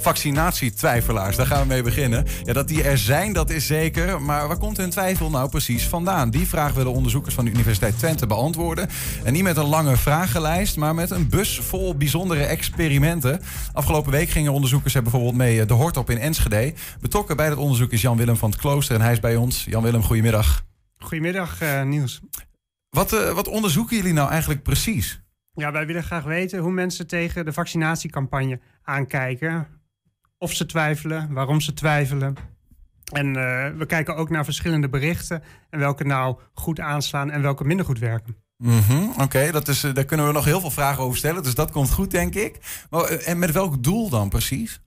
vaccinatietwijfelaars. Daar gaan we mee beginnen. Ja, dat die er zijn, dat is zeker. Maar waar komt hun twijfel nou precies vandaan? Die vraag willen onderzoekers van de Universiteit Twente beantwoorden. En niet met een lange vragenlijst, maar met een bus vol bijzondere experimenten. Afgelopen week gingen onderzoekers er bijvoorbeeld mee de hort op in Enschede. Betrokken bij dat onderzoek is Jan-Willem van het Klooster en hij is bij ons. Jan-Willem, goedemiddag. Goedemiddag, uh, Niels. Wat, uh, wat onderzoeken jullie nou eigenlijk precies? Ja, wij willen graag weten hoe mensen tegen de vaccinatiecampagne aankijken. Of ze twijfelen, waarom ze twijfelen. En uh, we kijken ook naar verschillende berichten en welke nou goed aanslaan en welke minder goed werken. Mm -hmm, Oké, okay, is daar kunnen we nog heel veel vragen over stellen, dus dat komt goed, denk ik. Maar, en met welk doel dan precies?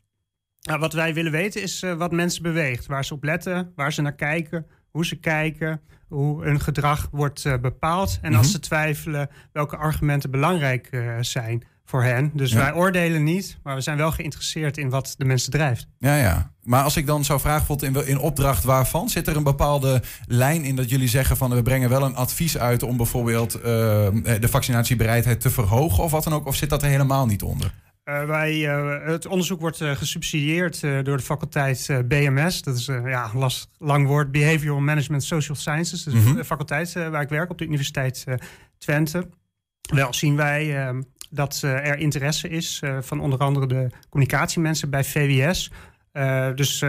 Nou, wat wij willen weten is uh, wat mensen beweegt, waar ze op letten, waar ze naar kijken, hoe ze kijken, hoe hun gedrag wordt uh, bepaald. En als ze twijfelen, welke argumenten belangrijk zijn voor hen. Dus ja. wij oordelen niet, maar we zijn wel geïnteresseerd in wat de mensen drijft. Ja, ja. Maar als ik dan zou vragen, in, in opdracht waarvan, zit er een bepaalde lijn in dat jullie zeggen van we brengen wel een advies uit om bijvoorbeeld uh, de vaccinatiebereidheid te verhogen of wat dan ook, of zit dat er helemaal niet onder? Uh, wij, uh, het onderzoek wordt uh, gesubsidieerd door de faculteit BMS. Dat is ja, last, lang woord, Behavioral Management Social Sciences. Dus mm -hmm. de faculteit waar ik werk op de Universiteit Twente. Wel zien wij dat er interesse is van onder andere de communicatiemensen bij VWS. dus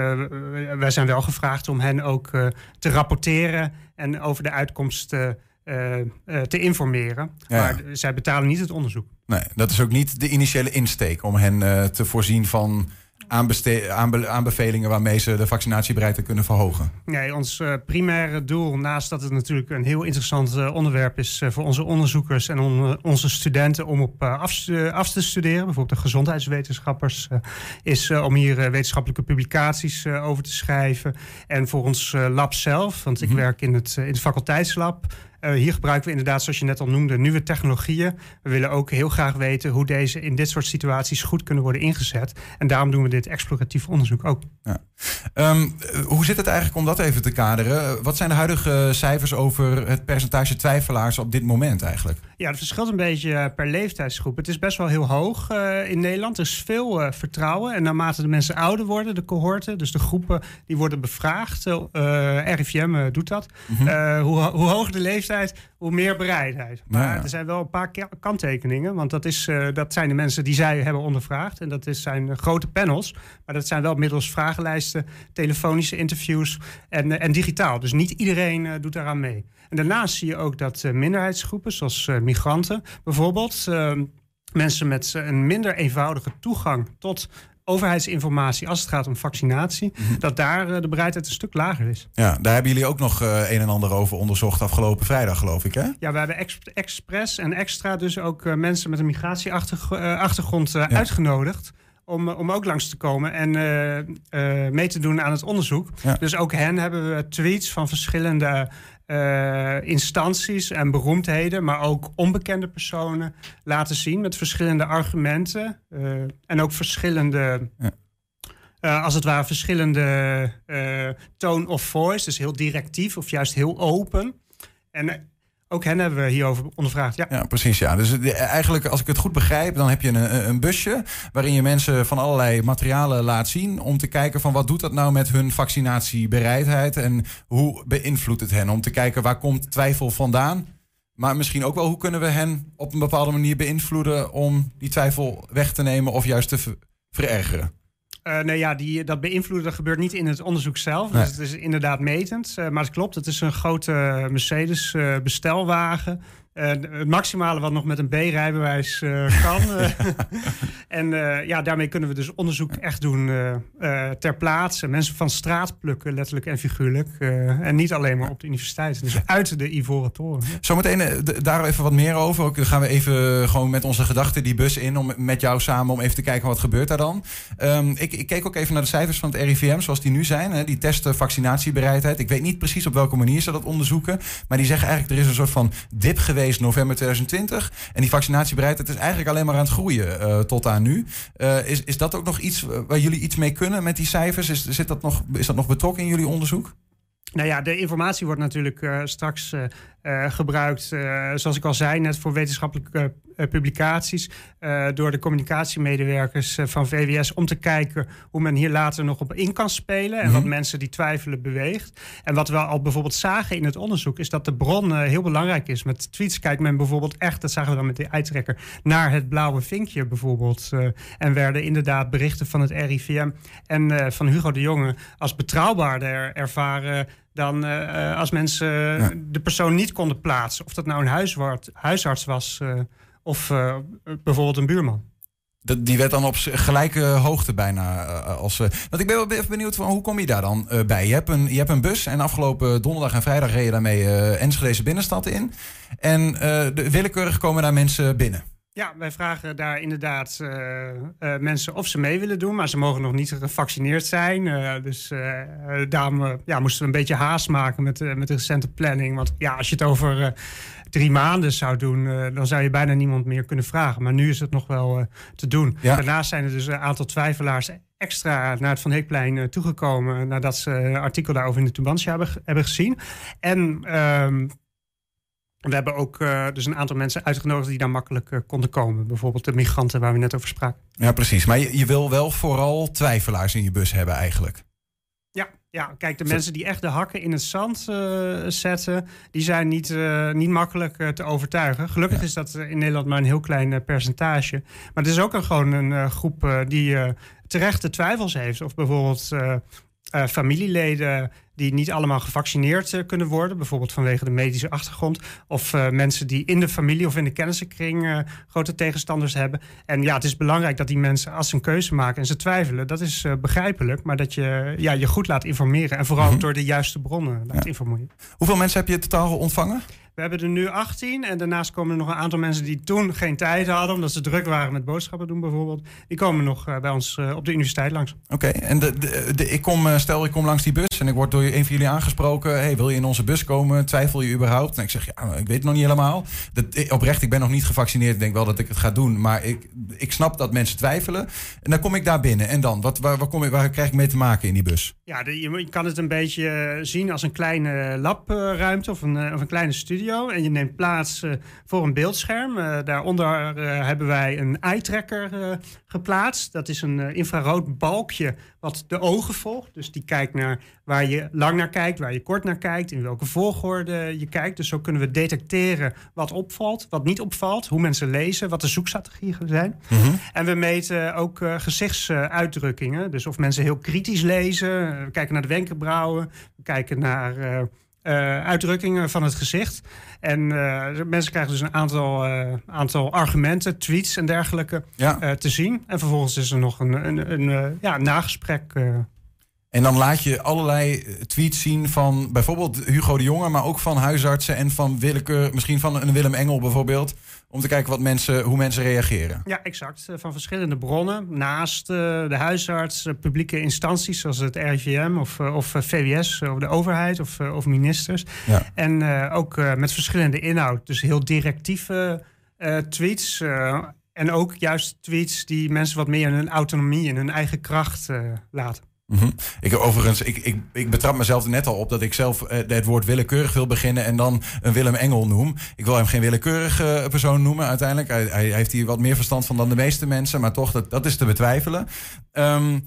wij zijn wel gevraagd om hen ook te rapporteren en over de uitkomst te informeren. Ja. Maar zij betalen niet het onderzoek. Nee, dat is ook niet de initiële insteek om hen te voorzien van aanbe aanbevelingen waarmee ze de vaccinatiebereidheid kunnen verhogen. Nee, ons uh, primaire doel, naast dat het natuurlijk een heel interessant uh, onderwerp is voor onze onderzoekers en on onze studenten om op af, af, te studeren, bijvoorbeeld de gezondheidswetenschappers, is om hier wetenschappelijke publicaties over te schrijven. En voor ons lab zelf, want ik -hmm. werk in het, in het faculteitslab. Uh, hier gebruiken we inderdaad, zoals je net al noemde, nieuwe technologieën. We willen ook heel graag weten hoe deze in dit soort situaties goed kunnen worden ingezet. En daarom doen we dit exploratief onderzoek ook. Ja. Um, hoe zit het eigenlijk om dat even te kaderen? Wat zijn de huidige cijfers over het percentage twijfelaars op dit moment eigenlijk? Ja, het verschilt een beetje per leeftijdsgroep. Het is best wel heel hoog uh, in Nederland. Er is veel uh, vertrouwen. En naarmate de mensen ouder worden, de cohorten, dus de groepen die worden bevraagd, RIVM doet dat. Mm -hmm. hoe, hoe hoger de leeftijd, hoe meer bereidheid. Maar ja. er zijn wel een paar kanttekeningen. Want dat, is, uh, dat zijn de mensen die zij hebben ondervraagd. En dat is, zijn grote panels. Maar dat zijn wel middels vragenlijsten, telefonische interviews en, uh, en digitaal. Dus niet iedereen uh, doet daaraan mee. En daarnaast zie je ook dat minderheidsgroepen, zoals migranten bijvoorbeeld... mensen met een minder eenvoudige toegang tot overheidsinformatie als het gaat om vaccinatie, mm-hmm. dat daar uh, de bereidheid een stuk lager is. Ja, daar hebben jullie ook nog uh, een en ander over onderzocht afgelopen vrijdag, geloof ik, hè? Ja, we hebben ex expres en extra dus ook uh, mensen met een migratieachtergrond ja. uitgenodigd. Om, om ook langs te komen en mee te doen aan het onderzoek. Ja. Dus ook hen hebben we tweets van verschillende uh, instanties en beroemdheden, maar ook onbekende personen laten zien met verschillende argumenten uh, en ook verschillende. Ja. Uh, als het ware verschillende tone of voice, dus heel directief of juist heel open. En ook hen hebben we hierover ondervraagd. Ja, precies. Ja. Dus eigenlijk, als ik het goed begrijp, dan heb je een, een busje waarin je mensen van allerlei materialen laat zien om te kijken van wat doet dat nou met hun vaccinatiebereidheid en hoe beïnvloedt het hen? Om te kijken waar komt twijfel vandaan. Maar misschien ook wel hoe kunnen we hen op een bepaalde manier beïnvloeden om die twijfel weg te nemen of juist te verergeren. Uh, nee, ja, die, dat beïnvloeden dat gebeurt niet in het onderzoek zelf. Nee. Dus het is inderdaad metend. Uh, maar het klopt, het is een grote Mercedes Uh, het maximale wat nog met een B-rijbewijs uh, kan. en uh, ja, daarmee kunnen we dus onderzoek echt doen ter plaatse. Mensen van straat plukken, letterlijk en figuurlijk. en niet alleen maar op de universiteit. Dus uit de Ivoren Toren. Zometeen daar even wat meer over. Ook, dan gaan we even gewoon met onze gedachten die bus in. Om, met jou samen om even te kijken wat gebeurt daar dan. Um, ik, ik, keek ook even naar de cijfers van het RIVM zoals die nu zijn. Hè, die testen vaccinatiebereidheid. Ik weet niet precies op welke manier ze dat onderzoeken. Maar die zeggen eigenlijk er is een soort van dip geweest november 2020. En die vaccinatiebereidheid is eigenlijk alleen maar aan het groeien uh, tot aan nu. Uh, is, is dat ook nog iets waar jullie iets mee kunnen met die cijfers? Is, zit dat nog, is dat nog betrokken in jullie onderzoek? Nou ja, de informatie wordt natuurlijk uh, straks gebruikt, zoals ik al zei, net voor wetenschappelijke publicaties door de communicatiemedewerkers van VWS om te kijken hoe men hier later nog op in kan spelen en wat mhm. mensen die twijfelen beweegt. En wat we al bijvoorbeeld zagen in het onderzoek is dat de bron heel belangrijk is. Met tweets kijkt men bijvoorbeeld echt, dat zagen we dan met de uittrekker, naar het blauwe vinkje bijvoorbeeld. en werden inderdaad berichten van het RIVM en van Hugo de Jonge als betrouwbaarder ervaren dan uh, als mensen de persoon niet konden plaatsen. Of dat nou een huisarts, huisarts was uh, of uh, bijvoorbeeld een buurman. die werd dan op gelijke hoogte bijna. als, want ik ben wel even benieuwd van hoe kom je daar dan bij? Je hebt, een, je hebt een bus en afgelopen donderdag en vrijdag reden je daarmee Enschedeze binnenstad in. En de, willekeurig komen daar mensen binnen. Ja, wij vragen daar inderdaad uh, uh, mensen of ze mee willen doen, maar ze mogen nog niet gevaccineerd zijn. Uh, dus daarom ja, moesten we een beetje haast maken met, met de recente planning. Want ja, als je het over drie maanden zou doen, dan zou je bijna niemand meer kunnen vragen. Maar nu is het nog wel te doen. Daarnaast zijn er dus een aantal twijfelaars extra naar het Van Heekplein toegekomen nadat ze een artikel daarover in de Tubantia hebben, hebben gezien. En ehm, we hebben ook uh, dus een aantal mensen uitgenodigd die daar makkelijk uh, konden komen. Bijvoorbeeld de migranten waar we net over spraken. Ja, precies. Maar je, je wil wel vooral twijfelaars in je bus hebben eigenlijk. Ja, ja, kijk, de mensen die echt de hakken in het zand uh, zetten, die zijn niet, niet makkelijk te overtuigen. Gelukkig is dat in Nederland maar een heel klein percentage. Maar het is ook een, gewoon een groep die terechte twijfels heeft. Of bijvoorbeeld familieleden die niet allemaal gevaccineerd uh, kunnen worden, bijvoorbeeld vanwege de medische achtergrond, of uh, mensen die in de familie of in de kennissenkring uh, grote tegenstanders hebben. En ja, het is belangrijk dat die mensen, als ze een keuze maken en ze twijfelen, dat is begrijpelijk, maar dat je ja, je goed laat informeren en vooral mm -hmm. door de juiste bronnen laat ja. informeren. Hoeveel mensen heb je totaal ontvangen? We hebben er nu 18 en daarnaast komen er nog een aantal mensen die toen geen tijd hadden, omdat ze druk waren met boodschappen doen bijvoorbeeld. Die komen nog bij ons op de universiteit langs. Oké, en de, de, de, ik kom, stel ik kom langs die bus en ik word door een van jullie aangesproken. Hey, wil je in onze bus komen? Twijfel je überhaupt? En ik zeg, ja, ik weet het nog niet helemaal. Dat, oprecht, ik ben nog niet gevaccineerd. Ik denk wel dat ik het ga doen. Maar ik, ik snap dat mensen twijfelen. En dan kom ik daar binnen. En dan? Wat, waar, waar, kom ik, waar krijg ik mee te maken in die bus? Ja, de, je, kan het een beetje eh, zien als een kleine labruimte of een, eh, of een kleine studio. En je neemt plaats uh, voor een beeldscherm. Uh, daaronder hebben wij een eye-tracker geplaatst. Dat is een infrarood balkje wat de ogen volgt. Dus die kijkt naar waar je lang naar kijkt, waar je kort naar kijkt, in welke volgorde je kijkt. Dus zo kunnen we detecteren wat opvalt, wat niet opvalt, hoe mensen lezen, wat de zoekstrategieën zijn. Mhm. En we meten ook gezichtsuitdrukkingen. dus of mensen heel kritisch lezen, we kijken naar de wenkbrauwen, we kijken naar. Uh, uh, uitdrukkingen van het gezicht. En uh, mensen krijgen dus een aantal, uh, aantal argumenten, tweets en dergelijke ja. te zien. En vervolgens is er nog een, een, een ja, nagesprek en dan laat je allerlei eh, tweets zien van bijvoorbeeld Hugo de Jonge, maar ook van huisartsen en van willekeur, misschien van een Willem Engel bijvoorbeeld. Om te kijken wat mensen, hoe mensen reageren. Ja, exact. Eh, van verschillende bronnen. Naast uh, de huisarts, publieke instanties zoals het RIVM of, of VWS, of de overheid of, of ministers. Ja. En ook met verschillende inhoud. Dus heel directieve tweets. en ook juist tweets die mensen wat meer in hun autonomie en hun eigen kracht laten. Mm Ik overigens, ik, ik, ik betrap mezelf er net al op dat ik zelf uh, het woord willekeurig wil beginnen en dan een Willem Engel noem. Ik wil hem geen willekeurige persoon noemen uiteindelijk. Hij, hij, heeft hier wat meer verstand van dan de meeste mensen, maar toch, dat, dat is te betwijfelen. Um,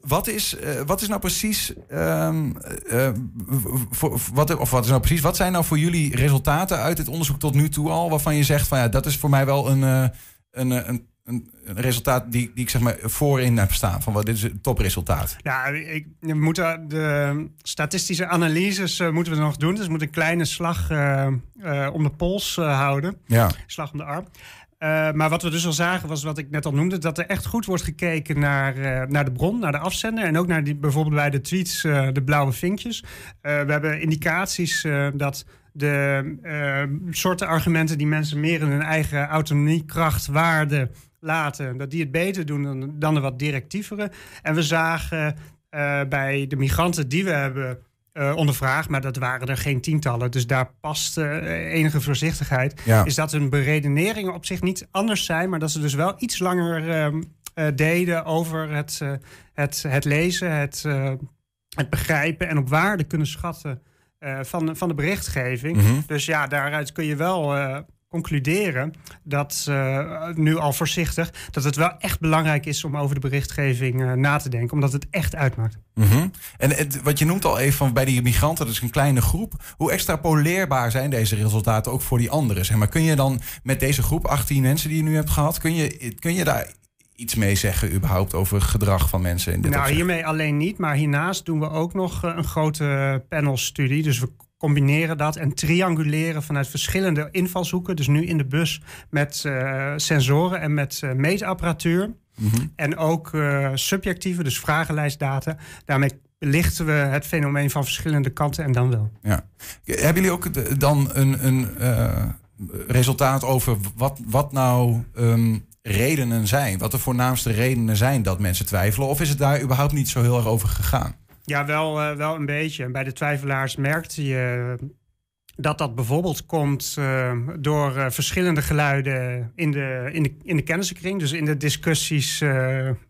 wat is, uh, wat is nou precies. Uh, voor, wat, of wat is nou precies. Wat zijn nou voor jullie resultaten uit het onderzoek tot nu toe al? Waarvan je zegt van ja, dat is voor mij wel een, uh, een, een een, resultaat die, die ik zeg maar voorin heb staan. Van wat dit is het topresultaat. Ja, ik, we moeten de statistische analyses uh, moeten we nog doen. Dus we moeten een kleine slag uh, uh, om de pols houden. Ja. Slag om de arm. maar wat we dus al zagen was wat ik net al noemde, dat er echt goed wordt gekeken naar, naar de bron, naar de afzender en ook naar die, bijvoorbeeld bij de tweets de blauwe vinkjes. we hebben indicaties dat de soorten argumenten die mensen meer in hun eigen autonomie, kracht, waarde laten, dat die het beter doen dan, dan de wat directievere. En we zagen uh, bij de migranten die we hebben uh, ondervraagd, maar dat waren er geen tientallen, dus daar past uh, enige voorzichtigheid. Ja. Is dat hun beredeneringen op zich niet anders zijn, maar dat ze dus wel iets langer uh, deden over het, het, het lezen, het, het begrijpen en op waarde kunnen schatten van, van de berichtgeving. Mhm. Dus ja, daaruit kun je wel concluderen dat uh, nu al voorzichtig dat het wel echt belangrijk is om over de berichtgeving uh, na te denken, omdat het echt uitmaakt. Mhm. En het, wat je noemt al even van bij die migranten, dat is een kleine groep. Hoe extrapoleerbaar zijn deze resultaten ook voor die anderen? Zeg maar kun je dan met deze groep 18 mensen die je nu hebt gehad, kun je, kun je daar iets mee zeggen überhaupt over het gedrag van mensen in dit Nou, hiermee alleen niet, maar hiernaast doen we ook nog eh, een grote panelstudie. Dus we combineren dat en trianguleren vanuit verschillende invalshoeken. Dus nu in de bus met uh, sensoren en met uh, meetapparatuur. Mhm. En ook uh, subjectieve, dus vragenlijstdata. Daarmee belichten we het fenomeen van verschillende kanten en dan wel. Ja. Hebben jullie ook dan een, een resultaat over wat, wat nou um, redenen zijn? Wat de voornaamste redenen zijn dat mensen twijfelen? Of is het daar überhaupt niet zo heel erg over gegaan? Ja, wel, uh, wel een beetje. En bij de twijfelaars merkte je dat dat bijvoorbeeld komt uh, door uh, verschillende geluiden in de, in, de, in de kennissenkring. Dus in de discussies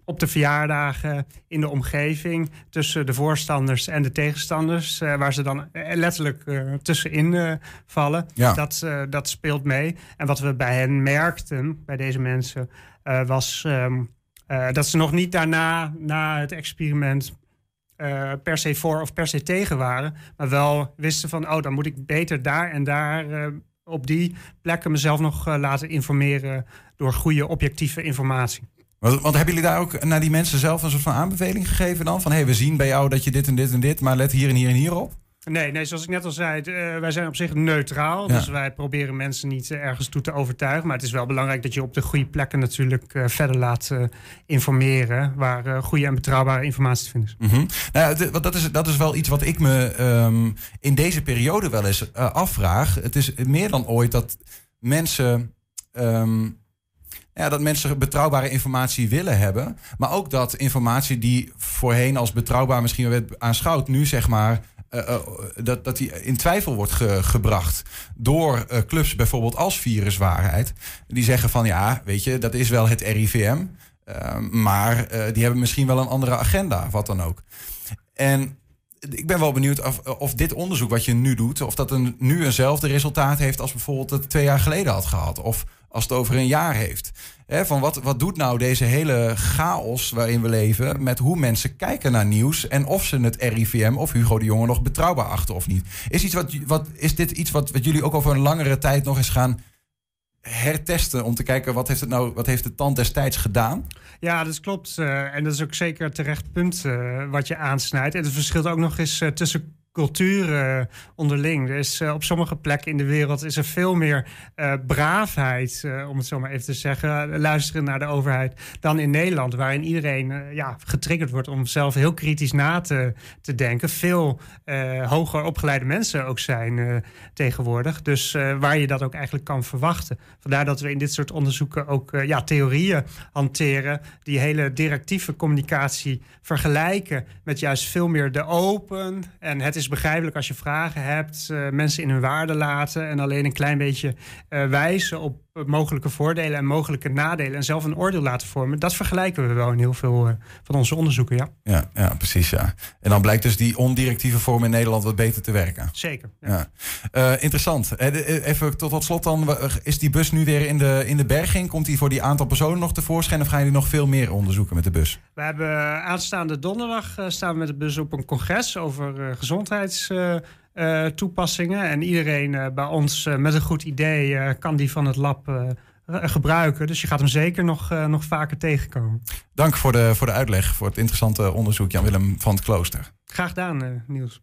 op de verjaardagen, in de omgeving tussen de voorstanders en de tegenstanders, waar ze dan letterlijk tussenin vallen. Ja. Dat, dat speelt mee. En wat we bij hen merkten, bij deze mensen, was um, dat ze nog niet daarna, na het experiment, uh, per se voor of per se tegen waren. Maar wel wisten van, oh, dan moet ik beter daar en daar uh, op die plekken mezelf nog uh, laten informeren door goede objectieve informatie. Want, hebben jullie daar ook naar die mensen zelf een soort van aanbeveling gegeven dan? Van hey, we zien bij jou dat je dit en dit en dit, maar let hier en hier en hier op? Nee, nee, zoals ik net al zei, uh, wij zijn op zich neutraal. Dus wij proberen mensen niet uh, ergens toe te overtuigen. Maar het is wel belangrijk dat je op de goede plekken natuurlijk uh, verder laat informeren. Waar goede en betrouwbare informatie te vinden is. Mm -hmm. nou, dat, is dat is wel iets wat ik me um, in deze periode wel eens afvraag. Het is meer dan ooit dat mensen. Um, ja, dat mensen betrouwbare informatie willen hebben. Maar ook dat informatie die voorheen als betrouwbaar misschien werd aanschouwd, nu zeg maar uh, uh, dat, dat die in twijfel wordt ge, gebracht door uh, clubs bijvoorbeeld als Viruswaarheid. Die zeggen van ja, weet je, dat is wel het RIVM, maar die hebben misschien wel een andere agenda, wat dan ook. En ik ben wel benieuwd of, of dit onderzoek wat je nu doet, of dat een, nu eenzelfde resultaat heeft als bijvoorbeeld het twee jaar geleden had gehad. Of als het over een jaar heeft. van wat, wat doet nou deze hele chaos waarin we leven met hoe mensen kijken naar nieuws en of ze het RIVM of Hugo de Jonge nog betrouwbaar achten of niet? Is, iets wat, wat, is dit iets wat, wat jullie ook over een langere tijd nog eens gaan hertesten om te kijken wat heeft het nou, wat heeft de tand destijds gedaan? Ja, dat klopt. Uh, en dat is ook zeker terecht punt uh, wat je aansnijdt. En het verschilt ook nog eens uh, tussen cultuur uh, onderling. Er is uh, op sommige plekken in de wereld is er veel meer uh, braafheid, om het zo maar even te zeggen, luisteren naar de overheid, dan in Nederland, waarin iedereen ja, getriggerd wordt om zelf heel kritisch na te, te denken. Veel hoger opgeleide mensen ook zijn tegenwoordig. Dus waar je dat ook eigenlijk kan verwachten. Vandaar dat we in dit soort onderzoeken ook ja, theorieën hanteren die hele directieve communicatie vergelijken met juist veel meer de open en het begrijpelijk als je vragen hebt, uh, mensen in hun waarde laten en alleen een klein beetje uh, wijzen op mogelijke voordelen en mogelijke nadelen en zelf een oordeel laten vormen. Dat vergelijken we wel in heel veel uh, van onze onderzoeken, ja. ja. Ja, precies, ja. En dan blijkt dus die ondirectieve vorm in Nederland wat beter te werken. Zeker. Ja. interessant. Even tot, tot slot dan, is die bus nu weer in de, in de berging? Komt die voor die aantal personen nog tevoorschijn of gaan jullie nog veel meer onderzoeken met de bus? We hebben aanstaande donderdag staan we met de bus op een congres over gezondheid toepassingen en iedereen uh, bij ons uh, met een goed idee uh, kan die van het lab gebruiken. Dus je gaat hem zeker nog, nog vaker tegenkomen. Dank voor de, voor de uitleg, voor het interessante onderzoek, Jan-Willem van het Klooster. Graag gedaan, Niels.